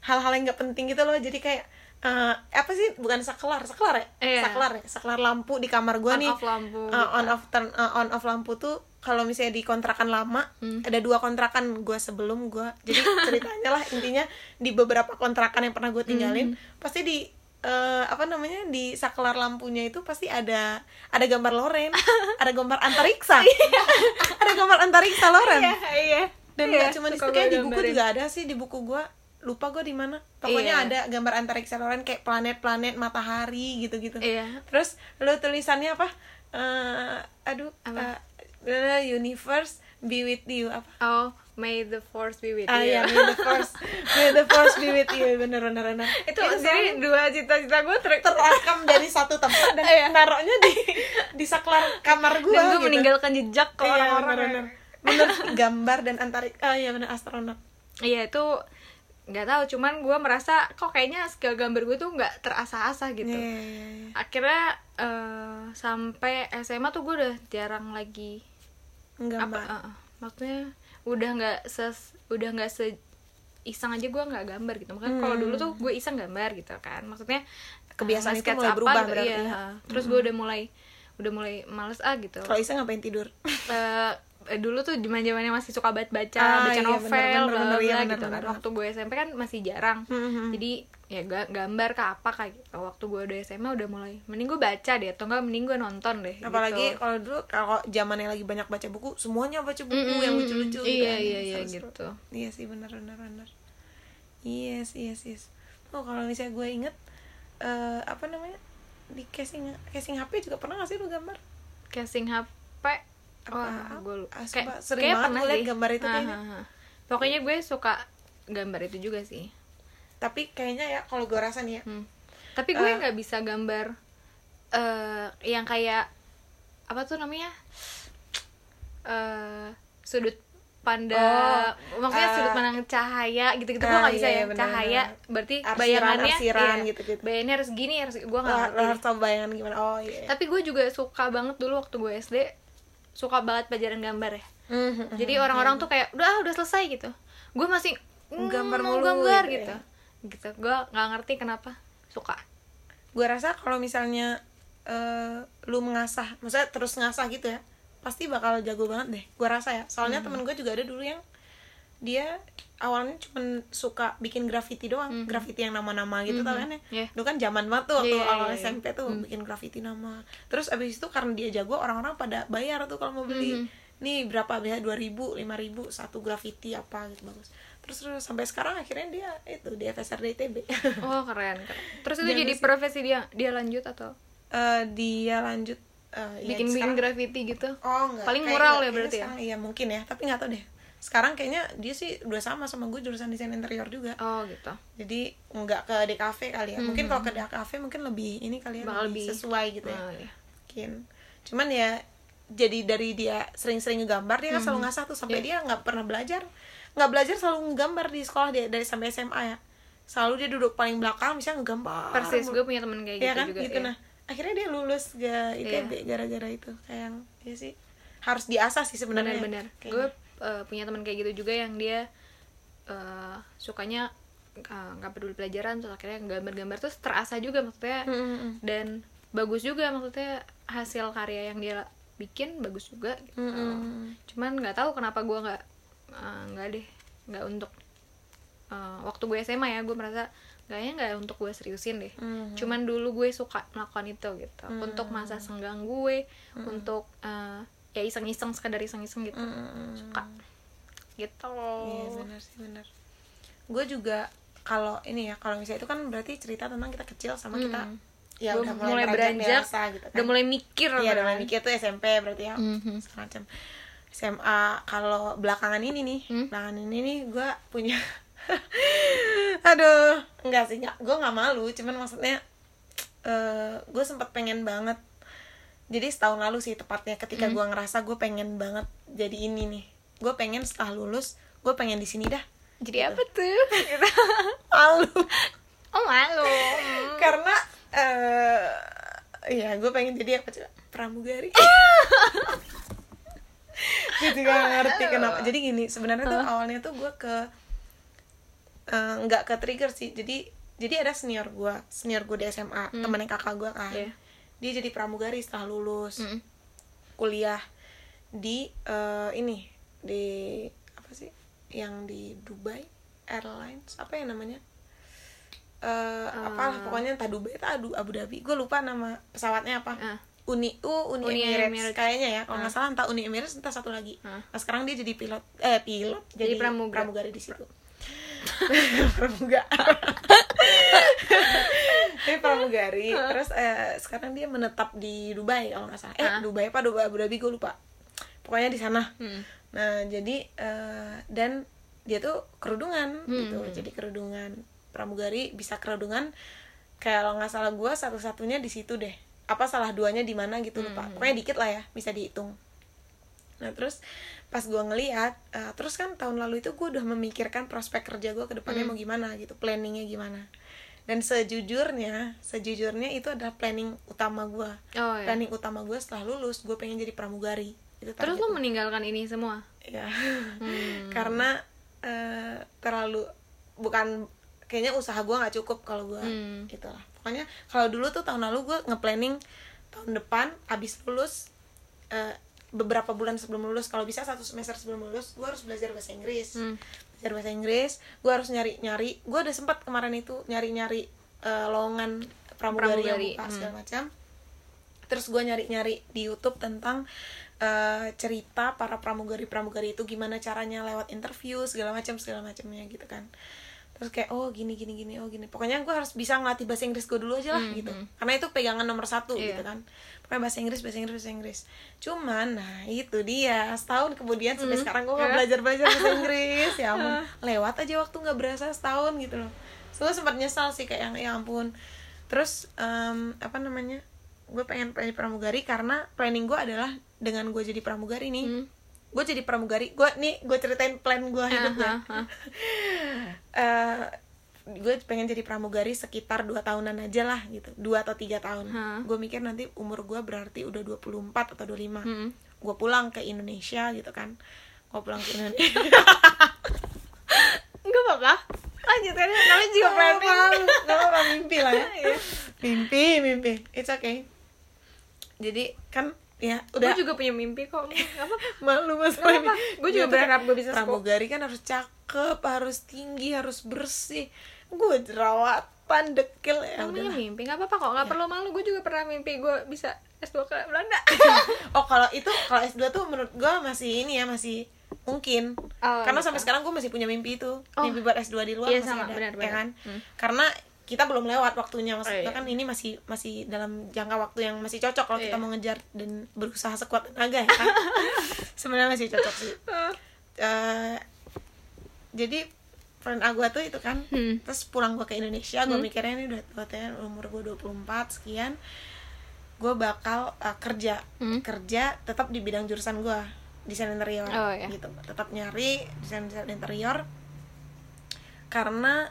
hal-hal yang nggak penting gitu loh jadi kayak eh, apa sih? Bukan saklar saklar ya?
Iya.
saklar ya? Saklar lampu di kamar gua
On
nih.
off lampu
Eh, on off turn eh, on off lampu tuh kalau misalnya di kontrakan lama
Hmm.
ada dua kontrakan gua sebelum gua. Jadi ceritanya lah intinya di beberapa kontrakan yang pernah gue tinggalin
Hmm.
pasti di eh, apa namanya di saklar lampunya itu pasti ada ada gambar Loren ada gambar antariksa. Ada gambar antariksa Loren.
Iya iya.
Dan
Iya,
nggak cuma di situ kayak
gue
di buku juga ada sih di buku gua lupa gue di mana pokoknya
Iya.
ada gambar antariksa Loren kayak planet-planet matahari gitu-gitu
iya
terus lu tulisannya apa Eh, aduh
Apa?
eh, universe be with you apa
oh may the force be with
ah
you
ya may the force may the force be with you bener bener bener
itu jadi dua cita-cita gue ter
terekam dari satu tempat dan
Iya.
naruhnya di di saklar kamar gua
dan gue
gitu.
meninggalkan jejak ke
Iya,
orang-orang
bener, bener. bener gambar dan antarik ah iya bener astronot
iya itu nggak tahu cuman gue merasa kok kayaknya skill gambar gue tuh nggak terasa-asa gitu
Iya, iya, iya.
akhirnya eh, sampai SMA tuh gue udah jarang lagi apa
gambar
eh, eh, maksudnya udah nggak ses udah nggak se iseng aja gue nggak gambar gitu makanya kalau dulu tuh gue iseng gambar gitu kan maksudnya
Hmm. Kebiasaan
eh,
itu mulai
apa
berubah
gitu,
berarti
iya.
ya.
terus gue udah mulai udah mulai males ah gitu
kalau Isa ngapain tidur
Eh, eh, dulu tuh zaman zamannya masih suka banget baca
Ah,
baca
iya,
novel
bener, bener, bener, iya,
bla
bener,
gitu kan
bener.
waktu gue SMP kan masih jarang
Mhm.
jadi ya ga- gambar ke apa kayak gitu waktu gue udah SMA udah mulai mending gue baca deh atau enggak mending gue nonton deh
apalagi
gitu.
kalau dulu kalau zamannya lagi banyak baca buku semuanya baca buku
Mm-mm,
yang lucu-lucu gitu
iya
kan.
iya iya
Seru-seru.
gitu
iya sih benar benar benar yes yes yes oh kalau misalnya gue inget eh, apa namanya di casing casing HP juga pernah gak sih lu gambar
casing HP? Wah gue
Ah,
kayak
sering
kayak
banget
pernah
gue
sih.
gambar itu kayaknya.
pokoknya gue suka gambar itu juga sih
tapi kayaknya ya kalau gue rasa nih ya
Hmm. tapi gue
Eh.
nggak bisa gambar eh yang kayak apa tuh namanya eh sudut pandang maksudnya
uh,
sudut pandang cahaya gitu-gitu gue
ah,
nggak bisa
iya,
ya
bener,
cahaya
bener.
berarti
Arsiran,
bayangannya
arsiran
iya,
gitu-gitu.
bayangannya harus gini harus gue nggak ngerti
harus tahu bayangan gimana oh iya
tapi gue juga suka banget dulu waktu gue SD suka banget pelajaran gambar ya
Mhm,
jadi
mhm,
orang-orang
iya.
tuh kayak udah ah, udah selesai gitu gue masih mm,
Gambar
mau
mulu
gambar
gitu
gitu
ya.
gitu gue nggak ngerti kenapa suka
gue rasa kalau misalnya eh, lu mengasah maksudnya terus ngasah gitu ya pasti bakal jago banget deh gue rasa ya soalnya
Hmm.
temen gue juga ada dulu yang dia awalnya cuman suka bikin graffiti doang graffiti yang nama-nama gitu tau kan ya
Iya.
dulu kan zaman banget tuh waktu
iya,
awal
iya.
SMP tuh bikin graffiti nama terus abis itu karena dia jago orang-orang pada bayar tuh kalau mau beli nih berapa biasa dua ribu lima ribu satu graffiti apa gitu bagus terus terus sampai sekarang akhirnya dia itu di FSRD ITB
oh keren, keren. terus itu jadi profesi dia dia lanjut atau
Eh, dia lanjut eh, ya
bikin bikin
sekarang-
graffiti gitu
Oh enggak.
Paling mural ya berarti ya?
Iya mungkin ya, tapi nggak tahu deh. Sekarang kayaknya dia sih udah sama sama gue jurusan desain interior juga.
oh gitu
Jadi nggak ke DKV kali ya. Mungkin kalau ke DKV mungkin lebih ini kali ya
Hmm. Bakal
lebih,
lebih-
sesuai gitu ya.
Oh, iya.
Mungkin. Cuman ya jadi dari dia sering-sering ngegambar dia kan
Hmm.
selalu ngasah tuh sampai dia nggak pernah belajar. Nggak belajar selalu ngegambar di sekolah dia dari sampai SMA ya. Selalu dia duduk paling belakang bisa ngegambar.
persis gue punya temen kayak
Iya
gitu
kan
juga
gitu
iya.
nah akhirnya dia lulus ke ITB gara-gara itu kayak yang ya sih harus diasah sih sebenarnya
benar-benar
kayaknya.
gue eh, punya teman kayak gitu juga yang dia eh, sukanya eh, nggak peduli pelajaran terus akhirnya gambar-gambar terus terasa juga maksudnya
Mm, mm, mm.
dan bagus juga maksudnya hasil karya yang dia bikin bagus juga gitu.
Mm, mm, mm.
cuman nggak tahu kenapa gue nggak nggak deh nggak untuk eh, waktu gue SMA ya gue merasa kayaknya nggak untuk gue seriusin deh
Mhm.
cuman dulu gue suka melakukan itu gitu untuk masa senggang gue untuk eh, ya iseng-iseng sekedar iseng-iseng gitu
Mm, mm, mm.
suka gitu
Iya benar sih benar. Gue juga kalau ini ya kalau misalnya itu kan berarti cerita tentang kita kecil sama kita ya udah mulai,
mulai
beranjak, dewasa gitu kan.
udah mulai mikir
Iya, udah mulai mikir tuh SMP berarti ya.
Mhm.
Semacam SMA kalau belakangan ini nih,
Hmm?
belakangan ini nih gue punya aduh enggak sih enggak gue nggak malu cuman maksudnya eh gue sempet pengen banget jadi setahun lalu sih tepatnya ketika
Hmm.
gue ngerasa gue pengen banget jadi ini nih. Gue pengen setelah lulus gue pengen di sini dah.
Jadi apa tuh?
Malu.
Oh malu.
Karena eh iya gue pengen jadi apa coba? Pramugari. Juga nggak ngerti kenapa. Jadi gini sebenarnya tuh awalnya tuh gue ke eh, nggak ke trigger sih. Jadi jadi ada senior gue senior gue di SMA temennya kakak gue kan.
Iya.
Dia jadi pramugari setelah lulus
Mm.
kuliah di eh, ini di apa sih yang di Dubai Airlines apa ya namanya eh apalah pokoknya entah Dubai atau Abu, Abu Dhabi gue lupa nama pesawatnya apa
Ah.
Uni U Uni,
Uni
Emirates,
Emirates.
kayaknya ya kalau nggak salah entah Uni Emirates entah satu lagi
Ah.
nah sekarang dia jadi pilot eh pilot jadi,
Jadi pramuga.
pramugari di situ pramuga. Dia pramugari terus eh, sekarang dia menetap di Dubai kalau nggak salah. Eh. Dubai apa Dubai Abu Dhabi gue lupa. Pokoknya di sana.
Hmm.
nah jadi eh, dan dia tuh kerudungan
Hmm.
gitu. Jadi kerudungan pramugari bisa kerudungan kayak kalau nggak salah gue satu-satunya di situ deh. Apa salah duanya di mana gitu lupa.
Hmm.
pokoknya dikit lah ya bisa dihitung nah terus pas gue ngeliat eh, terus kan tahun lalu itu gue udah memikirkan prospek kerja gue ke depannya
Hmm.
mau gimana gitu planningnya gimana. Dan sejujurnya sejujurnya itu adalah planning utama gue
oh ya
planning utama gue setelah lulus gue pengen jadi pramugari. Itu
terus lo meninggalkan ini semua?
Ya
Hmm.
karena eh, terlalu bukan kayaknya usaha gue nggak cukup kalau gue
Hmm.
itulah pokoknya kalau dulu tuh tahun lalu gue ngeplanning tahun depan abis lulus eh, beberapa bulan sebelum lulus kalau bisa satu semester sebelum lulus gue harus belajar bahasa Inggris
Hmm.
belajar bahasa Inggris gue harus nyari nyari gue udah sempat kemarin itu nyari nyari lowongan pramugari, yang
Pramugari,
buka
hmm.
segala macam terus gue nyari nyari di YouTube tentang eh, cerita para pramugari pramugari itu gimana caranya lewat interview segala macam segala macamnya gitu kan terus kayak oh gini gini gini oh gini pokoknya gue harus bisa ngelatih bahasa Inggris gue dulu aja lah
Hmm,
gitu
hmm.
karena itu pegangan nomor satu
Iya.
gitu kan pokoknya bahasa Inggris bahasa Inggris bahasa Inggris. Cuman nah itu dia. Setahun kemudian sampai
Hmm.
sekarang gue nggak belajar belajar bahasa Inggris. Ya ampun. Lewat aja waktu nggak berasa setahun gitu loh. So gue sempat nyesal sih kayak yang ya ampun. Terus em, apa namanya gue pengen jadi pramugari karena planning gue adalah dengan gue jadi pramugari nih.
Hmm.
gue jadi pramugari. Gue nih gue ceritain plan gue hidup gue
Aha, aha.
Eh, gue pengen jadi pramugari sekitar dua tahunan aja lah gitu. Dua atau tiga tahun.
Hah.
gue mikir nanti umur gue berarti udah 24 atau 25
Hmm.
gue pulang ke Indonesia gitu kan. Gue pulang ke Indonesia.
Enggak apa-apa. Lanjut kan namanya juga planning.
Gak apa-apa. Mimpi lah ya. Mimpi, mimpi. It's okay. Jadi kan ya udah.
Gue juga punya mimpi kok. Apa-apa.
malu mas.
Gue juga berharap gue bisa
pramugari kan harus cakep harus tinggi harus bersih gue jerawatan dekil ya
Namanya
udah
mimpi, nggak apa-apa kok, nggak perlu malu. Gue juga pernah mimpi gue bisa S2 ke Belanda.
oh kalau itu kalau S2 tuh menurut gue masih ini ya masih mungkin
Oh,
karena
gitu.
sampai sekarang gue masih punya mimpi itu
Oh.
mimpi buat S2 di luar
Iya,
masih
sama,
ada
benar,
ya
benar.
kan
Hmm.
karena kita belum lewat waktunya maksudnya
Oh, iya.
kan ini masih masih dalam jangka waktu yang masih cocok kalau kita
Iya.
mau ngejar dan berusaha sekuat tenaga ya kan sebenarnya masih cocok sih Eh, jadi friend aku tuh itu kan
Hmm.
terus pulang gue ke Indonesia gue mikirnya ini udah katanya umur gue 24 sekian gue bakal uh, kerja
Hmm.
kerja tetap di bidang jurusan gue desain interior
Oh, iya.
gitu tetap nyari desain desain interior karena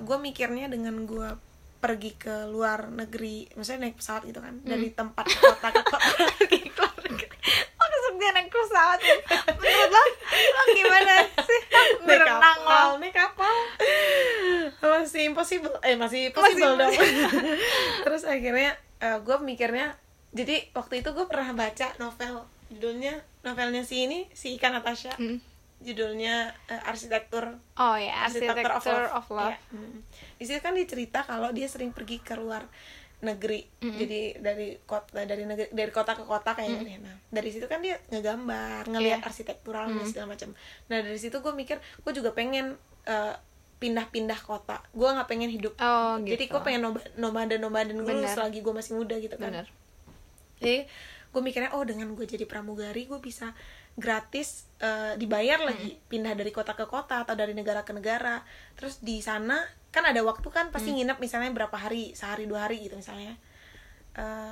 gue mikirnya dengan gue pergi ke luar negeri maksudnya naik pesawat gitu kan
Hmm.
dari tempat ke kota ke kota
dia naik pesawat ya? Menurut lo, lo gimana sih? Berenang lo
naik kapal masih impossible eh masih possible dong terus akhirnya gue mikirnya jadi waktu itu gue pernah baca novel judulnya novelnya si ini si Ika Natasha
Hmm.
judulnya eh, arsitektur
Oh ya,
Arsitektur
Architecture of Love.
Ya, mm. di situ kan dia cerita kalau dia sering pergi ke luar negeri jadi dari kota dari negeri dari kota ke kota kayaknya nah dari situ kan dia ngegambar ngelihat
Iya.
arsitektural dan segala macam. Nah dari situ gue mikir gue juga pengen eh, pindah-pindah kota. Gue nggak pengen hidup.
Oh,
jadi
gitu.
gue pengen nomaden nomaden dulu
Bener.
selagi gue masih muda gitu kan.
Bener.
jadi gue mikirnya oh dengan gue jadi pramugari gue bisa gratis eh, dibayar lagi. Pindah dari kota ke kota atau dari negara ke negara. Terus di sana kan ada waktu kan pasti nginep misalnya berapa hari sehari dua hari gitu misalnya.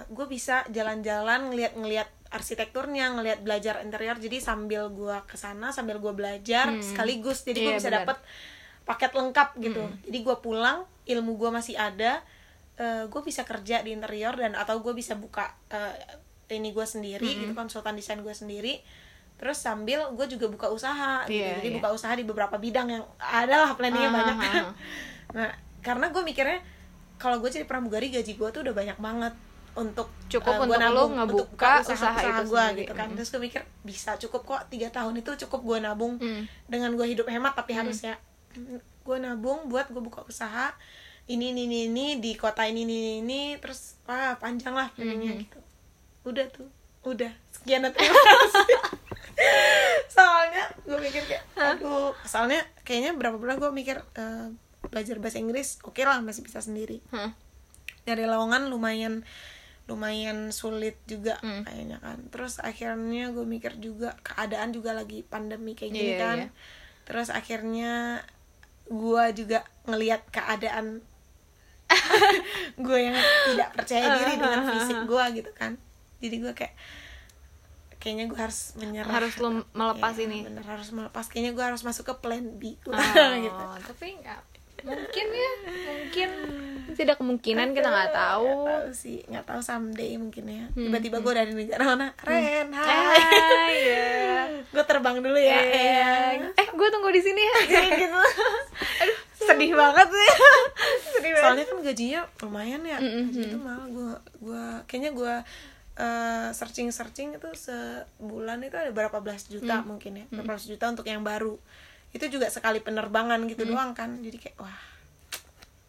Gue bisa jalan-jalan ngeliat-ngeliat arsitekturnya ngeliat belajar interior. Jadi sambil gue ke sana sambil gue belajar sekaligus. Jadi gue
Iya,
bisa dapet paket lengkap gitu. Jadi gue pulang ilmu gue masih ada gue bisa kerja di interior dan atau gue bisa buka eh, ini gue sendiri gitu konsultan desain gue sendiri terus sambil gue juga buka usaha gitu.
Iya,
jadi
iya.
buka usaha di beberapa bidang yang ada lah planningnya
Ah,
banyak kan
ah.
nah karena gue mikirnya kalau gue jadi pramugari gaji gue tuh udah banyak banget untuk
Cukup
gua
untuk lo
nabung,
ngebuka
untuk buka
usaha itu
gue
sendiri.
gitu kan
Mm.
terus gue mikir bisa cukup kok tiga tahun itu cukup gue nabung
Mm.
dengan gue hidup hemat tapi harus ya gue nabung buat gue buka usaha ini ini ini, ini di kota ini ini ini, ini terus wah panjang lah planningnya gitu udah tuh udah sekian terima kasih soalnya gue mikir kayak aduh soalnya kayaknya berapa bulan gue mikir eh, belajar bahasa Inggris oke lah masih bisa sendiri
Hah.
dari lowongan lumayan lumayan sulit juga
Hmm.
kayaknya kan terus akhirnya gue mikir juga keadaan juga lagi pandemi kayak gini
Iya,
kan
iya.
terus akhirnya gue juga ngelihat keadaan gue yang tidak percaya diri dengan fisik gue gitu kan jadi gue kayak kayaknya gue harus menyerah.
Harus lo melepas
Iya,
ini.
bener harus melepas. Kayaknya gue harus masuk ke plan B.
Oh,
gitu.
tapi nggak mungkin ya. Mungkin. Tidak kemungkinan kita nggak tahu
nggak tahu. sih. Nggak tahu someday mungkin ya.
Hmm,
tiba-tiba gue dari negara mana Ren hai.
Hai, ya.
gue terbang dulu ya.
Eh,
eh
eh gue tunggu di sini ya. Gitu. Aduh sedih banget sih. Sedih banget.
Soalnya kan gajinya lumayan ya.
Mm, mm,
gaji itu malah gue gue kayaknya gue searching searching itu sebulan itu ada berapa belas juta
Mm.
mungkin ya berapa belas juta untuk yang baru itu juga sekali penerbangan gitu
Mm.
doang kan jadi kayak wah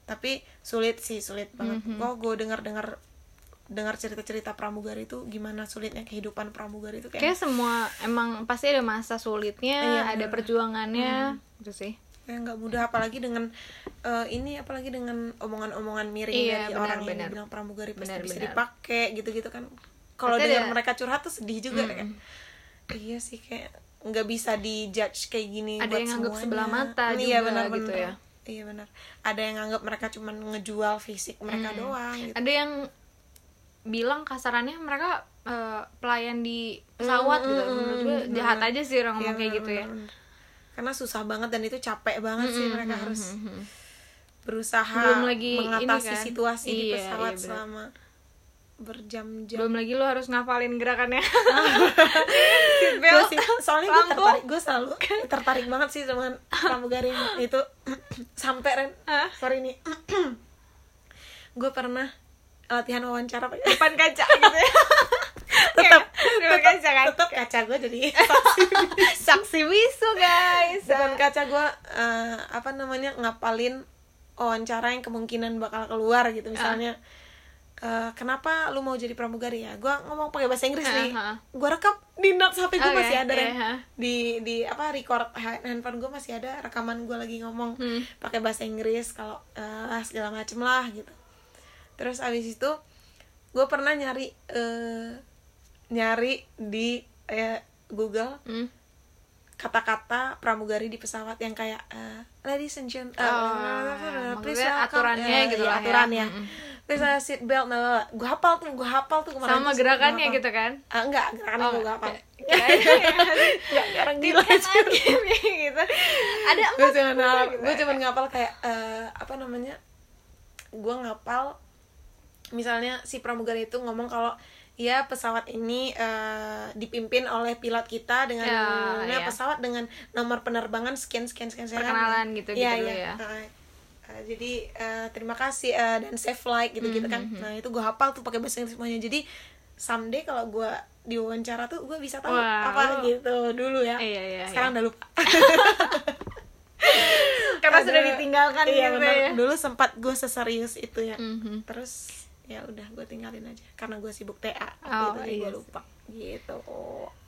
tapi sulit sih sulit banget
Mm-hmm.
kok gue dengar dengar dengar cerita cerita pramugari itu gimana sulitnya kehidupan pramugari itu
kayak
kayak
semua emang pasti ada masa sulitnya
Iya,
ada
bener.
perjuangannya gitu sih
kayak nggak mudah apalagi dengan eh, ini apalagi dengan omongan-omongan miring
Iya,
dari
benar,
orang yang
benar.
bilang pramugari pasti
Benar,
bisa
benar.
dipakai gitu-gitu kan kalau dengar mereka curhat tuh sedih juga
Mm.
kayak iya sih kayak nggak bisa dijudge kayak gini
Ada
buat
yang nganggap sebelah mata
iya
juga
benar
gitu
benar
ya.
iya benar ada yang nganggap mereka cuma ngejual fisik mereka doang gitu
ada yang bilang kasarannya mereka eh, pelayan di pesawat
Mm,
gitu
mm,
menurut
mm,
gue
bener.
jahat aja sih orang
Iya,
ngomong kayak gitu ya
bener-bener. karena susah banget dan itu capek banget sih mereka harus berusaha
Belum lagi
mengatasi
kan.
situasi di
Iya,
pesawat
iya, bener.
selama berjam-jam.
Belum lagi lo harus ngafalin gerakannya.
Sih soalnya gue tertarik gue selalu tertarik banget sih dengan pramugari itu. Sampai ren.
Hah?
sorry nih. Gue pernah latihan wawancara pakai
depan kaca gitu ya.
Tetap
depan kaca kan?
tetap kaca gue jadi saksi
saksi bisu guys.
Depan kaca gue eh, apa namanya ngapalin wawancara yang kemungkinan bakal keluar gitu misalnya eh, kenapa lu mau jadi pramugari ya gue ngomong pakai bahasa Inggris nih
Aha.
gue rekam di notes HP gue
Oke,
masih ada
ha.
di di apa record ha- handphone gue masih ada rekaman gue lagi ngomong
Hmm.
pakai bahasa Inggris kalau eh, segala macem lah gitu terus abis itu gue pernah nyari eh, nyari di eh, Google
Hmm.
kata-kata pramugari di pesawat yang kayak eh, ladies and gentlemen
Oh,
please welcome
aturannya
eh,
gitu
iya,
ya.
aturan ya
Mm-mm.
Please uh, seat belt nah, gue hafal tuh gue hafal tuh kemarin
sama gerakannya gitu kan
Ah, enggak gerakannya
Oh,
gue gak hafal Enggak, kayak orang gila
gitu ada
gue cuma
gitu.
gue cuma ngapal kayak eh, apa namanya gue ngapal misalnya si pramugari itu ngomong kalau ya pesawat ini eh, dipimpin oleh pilot kita dengan
Ya,
nah,
ya.
pesawat dengan nomor penerbangan sekian sekian sekian
Perkenalan gitu-gitu
Iya,
dulu
iya.
ya.
Ah, ah, jadi eh, terima kasih eh, dan safe flight gitu gitu kan.
Mhm,
nah itu gue hafal tuh pakai bahasa Inggris semuanya. Jadi someday kalau gue diwawancara tuh gue bisa tahu
Wah,
apa gitu dulu ya.
Iya, iya,
sekarang udah lupa.
Karena
Ada-
sudah ditinggalkan
iya,
gitu ya.
Dulu sempat gue seserius itu ya.
Mhm.
terus ya udah gue tinggalin aja. Karena gue sibuk TA
Oh,
gitu
iya
gue lupa gitu.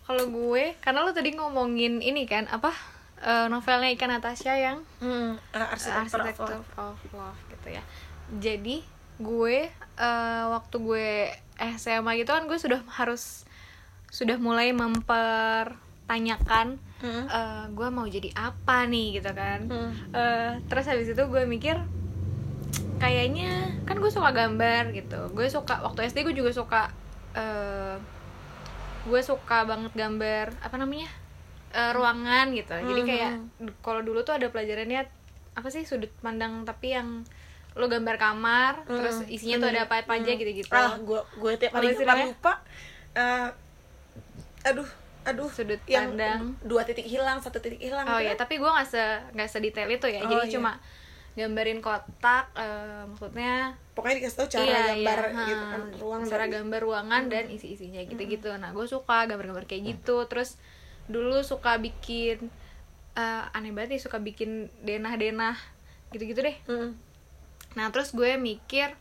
Kalau gue karena lo tadi ngomongin ini kan apa eh, novelnya Ika Natasha yang
hmm, uh, arsitektur,
Architecture
of
of Love gitu ya jadi gue eh, waktu gue SMA gitu kan gue sudah harus sudah mulai mempertanyakan
Hmm.
eh, gue mau jadi apa nih gitu kan
Hmm.
Eh, terus habis itu gue mikir kayaknya kan gue suka gambar gitu gue suka waktu SD gue juga suka eh, gue suka banget gambar apa namanya Eh, ruangan gitu. Jadi kayak kalau dulu tuh ada pelajarannya apa sih sudut pandang tapi yang lo gambar kamar
Hmm,
terus isinya tuh ada apa-apa aja gitu-gitu.
Ah gue gue tiap hari
Apa
lupa lupa. Eh, aduh aduh.
Sudut
yang
pandang.
dua titik hilang satu titik hilang
oh
gitu
ya
kan.
tapi gue nggak se nggak sedetail itu ya.
Oh,
jadi
iya.
cuma gambarin kotak eh, maksudnya
pokoknya dikasih tahu cara
Iya,
gambar
iya,
gitu kan ruang
cara gambar ruangan dan isi-isinya gitu-gitu. Nah gue suka gambar-gambar kayak gitu. Terus dulu suka bikin eh, aneh banget nih suka bikin denah-denah gitu-gitu deh
Hmm.
nah terus gue mikir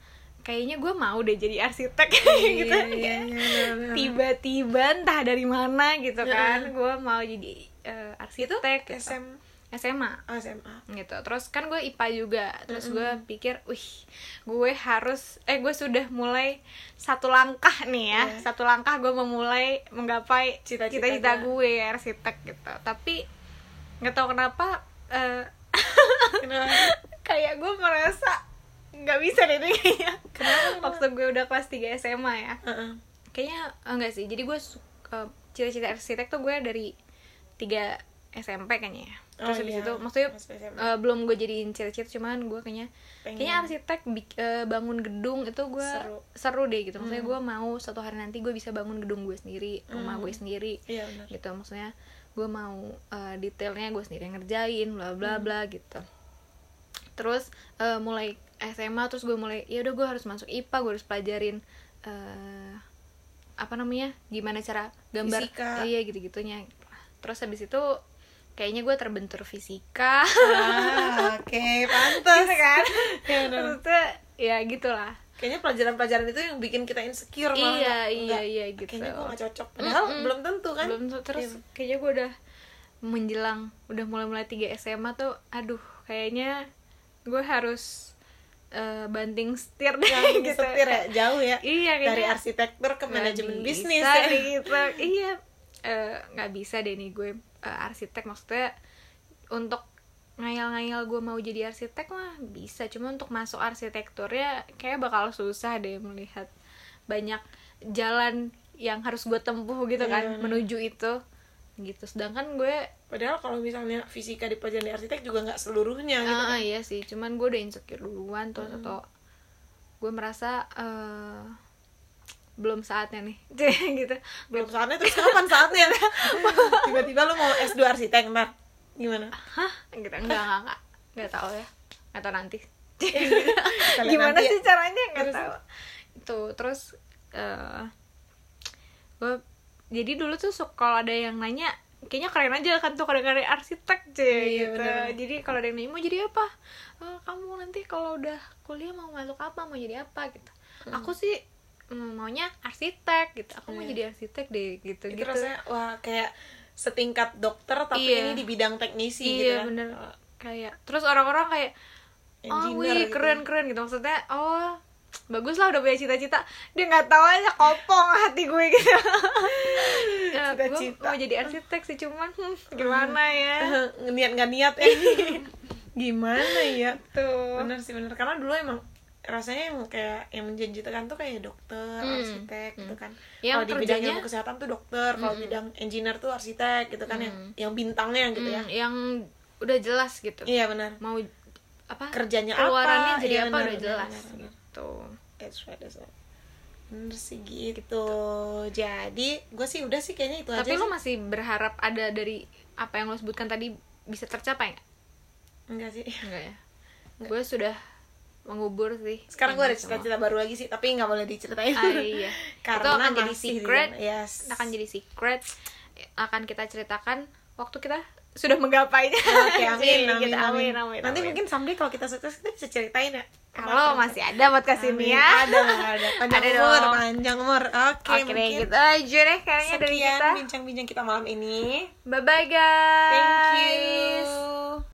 kayaknya gue mau deh jadi arsitek gitu
iya, iya, iya, bener-bener.
tiba-tiba entah dari mana gitu kan gue mau jadi
itu
arsitek gitu.
SM
SMA
oh, SMA
gitu. Terus kan gue IPA juga. Terus gue pikir wih gue harus eh gue sudah mulai satu langkah nih ya.
Iya.
satu langkah gue memulai menggapai
Cita-cita gue.
gue arsitek gitu. Tapi nggak tahu kenapa eh,
kenapa?
kayak gue merasa nggak bisa deh ini kayaknya.
Kenapa?
waktu gue udah kelas 3 SMA ya.
Heeh.
kayaknya eh, enggak sih. Jadi gue cita-cita arsitek tuh gue dari tiga SMP kayaknya ya terus
Oh,
habis
iya.
itu maksudnya eh, belum gue jadiin cita-cita cuman gue kayaknya
Pengen.
kayaknya arsitek bik- eh, bangun gedung itu gue
Seru.
seru. deh gitu maksudnya gue mau suatu hari nanti gue bisa bangun gedung gue sendiri rumah
Hmm.
gue sendiri
iya benar
gitu maksudnya gue mau eh, detailnya gue sendiri yang ngerjain bla bla bla gitu terus eh, mulai SMA terus gue mulai ya udah gue harus masuk IPA gue harus pelajarin eh, apa namanya gimana cara gambar
Fisika.
iya gitu gitunya terus habis itu kayaknya gue terbentur fisika.
Ah, oke pantas.
Gitu kan?
Ya.
Maksudnya, ya gitulah.
Kayaknya pelajaran-pelajaran itu yang bikin kita insecure malah
iya
nggak-
iya
nggak,
iya gitu
kayaknya gue gak cocok. Padahal
Mm-mm.
belum tentu kan?
Belum terus
Iya.
kayaknya gue udah menjelang udah mulai-mulai 3 SMA tuh aduh kayaknya gue harus eh, banting setir deh
yang
gitu.
setir ya jauh ya
iya
dari
kayaknya
arsitektur ke manajemen bisnis ya.
gitu. Iya eh, nggak bisa deh nih gue eh, arsitek maksudnya untuk ngayal-ngayal gue mau jadi arsitek mah bisa cuma untuk masuk arsitekturnya kayak bakal susah deh melihat banyak jalan yang harus gue tempuh gitu kan
Iya.
menuju itu gitu sedangkan gue
padahal kalau misalnya fisika di pelajaran di arsitek juga nggak seluruhnya gitu kan.
iya sih cuman gue udah insecure duluan terus atau gue merasa eh, belum saatnya nih. Gitu.
Belum saatnya terus kapan saatnya? Tiba-tiba lu mau S2 arsitek ntar gimana?
Hah? Gitu. Enggak enggak enggak. Enggak tahu ya. Enggak tahu nanti. Gimana
nanti ya.
sih caranya? Enggak
Terus?
tahu. Itu terus eh gue jadi dulu tuh suka kalau ada yang nanya kayaknya keren aja kan tuh karya-karya arsitek cuy
Iya,
gitu.
bener.
jadi kalau ada yang nanya mau jadi apa? "Eh, kamu nanti kalau udah kuliah mau masuk apa mau jadi apa? gitu. Aku sih maunya arsitek gitu. Aku mau
Iya.
jadi arsitek deh gitu
itu
gitu
rasanya wah kayak setingkat dokter tapi
Iya.
ini di bidang teknisi gitu
iya
kan.
bener. Kayak terus orang-orang kayak oh
Engineer
wih
gitu.
keren keren gitu. Maksudnya oh bagus lah udah punya cita-cita. Dia nggak tahu aja kopong hati gue gitu. Ya, gue
Cita-cita.
mau jadi arsitek sih cuman hmm, gimana ya?
Niat nggak niat eh gimana ya?
Tuh
bener sih bener. Karena dulu emang rasanya emang kayak yang menjanjikan tuh kayak dokter
Hmm,
arsitek gitu kan.
Yang
kalau di bidang ilmu kesehatan tuh dokter kalau bidang engineer tuh arsitek gitu kan yang yang bintangnya gitu ya.
Hmm, yang udah jelas gitu.
Iya benar.
Mau apa?
Kerjanya
keluarannya
apa
jadi
Iya,
apa?
benar,
udah
benar,
jelas
benar, benar.
gitu.
That's right, that's right. Bener sih gitu. Jadi gue sih udah sih kayaknya itu
tapi
aja.
lo
sih.
masih berharap ada dari apa yang lo sebutkan tadi bisa tercapai nggak?
Enggak sih.
enggak ya? Gue sudah mengubur sih
Sekarang gue ada
semua.
cita-cita baru lagi sih, tapi nggak boleh diceritain.
Ah, iya.
Karena
itu akan jadi secret
Yes.
akan jadi secret akan kita ceritakan waktu kita sudah menggapainya
Oke, amin,
Jadi
amin,
kita
amin,
amin, amin,
Nanti
amin.
mungkin someday kalau kita sukses kita bisa ceritain ya.
kalau masih ada ini
Amin.
ya
Ada, ada. Panjang
Ada
umur,
dong.
panjang umur. Oke,
oke deh
mungkin
gitu aja deh kayaknya dari kita
bincang-bincang kita malam ini.
bye bye guys
Thank you.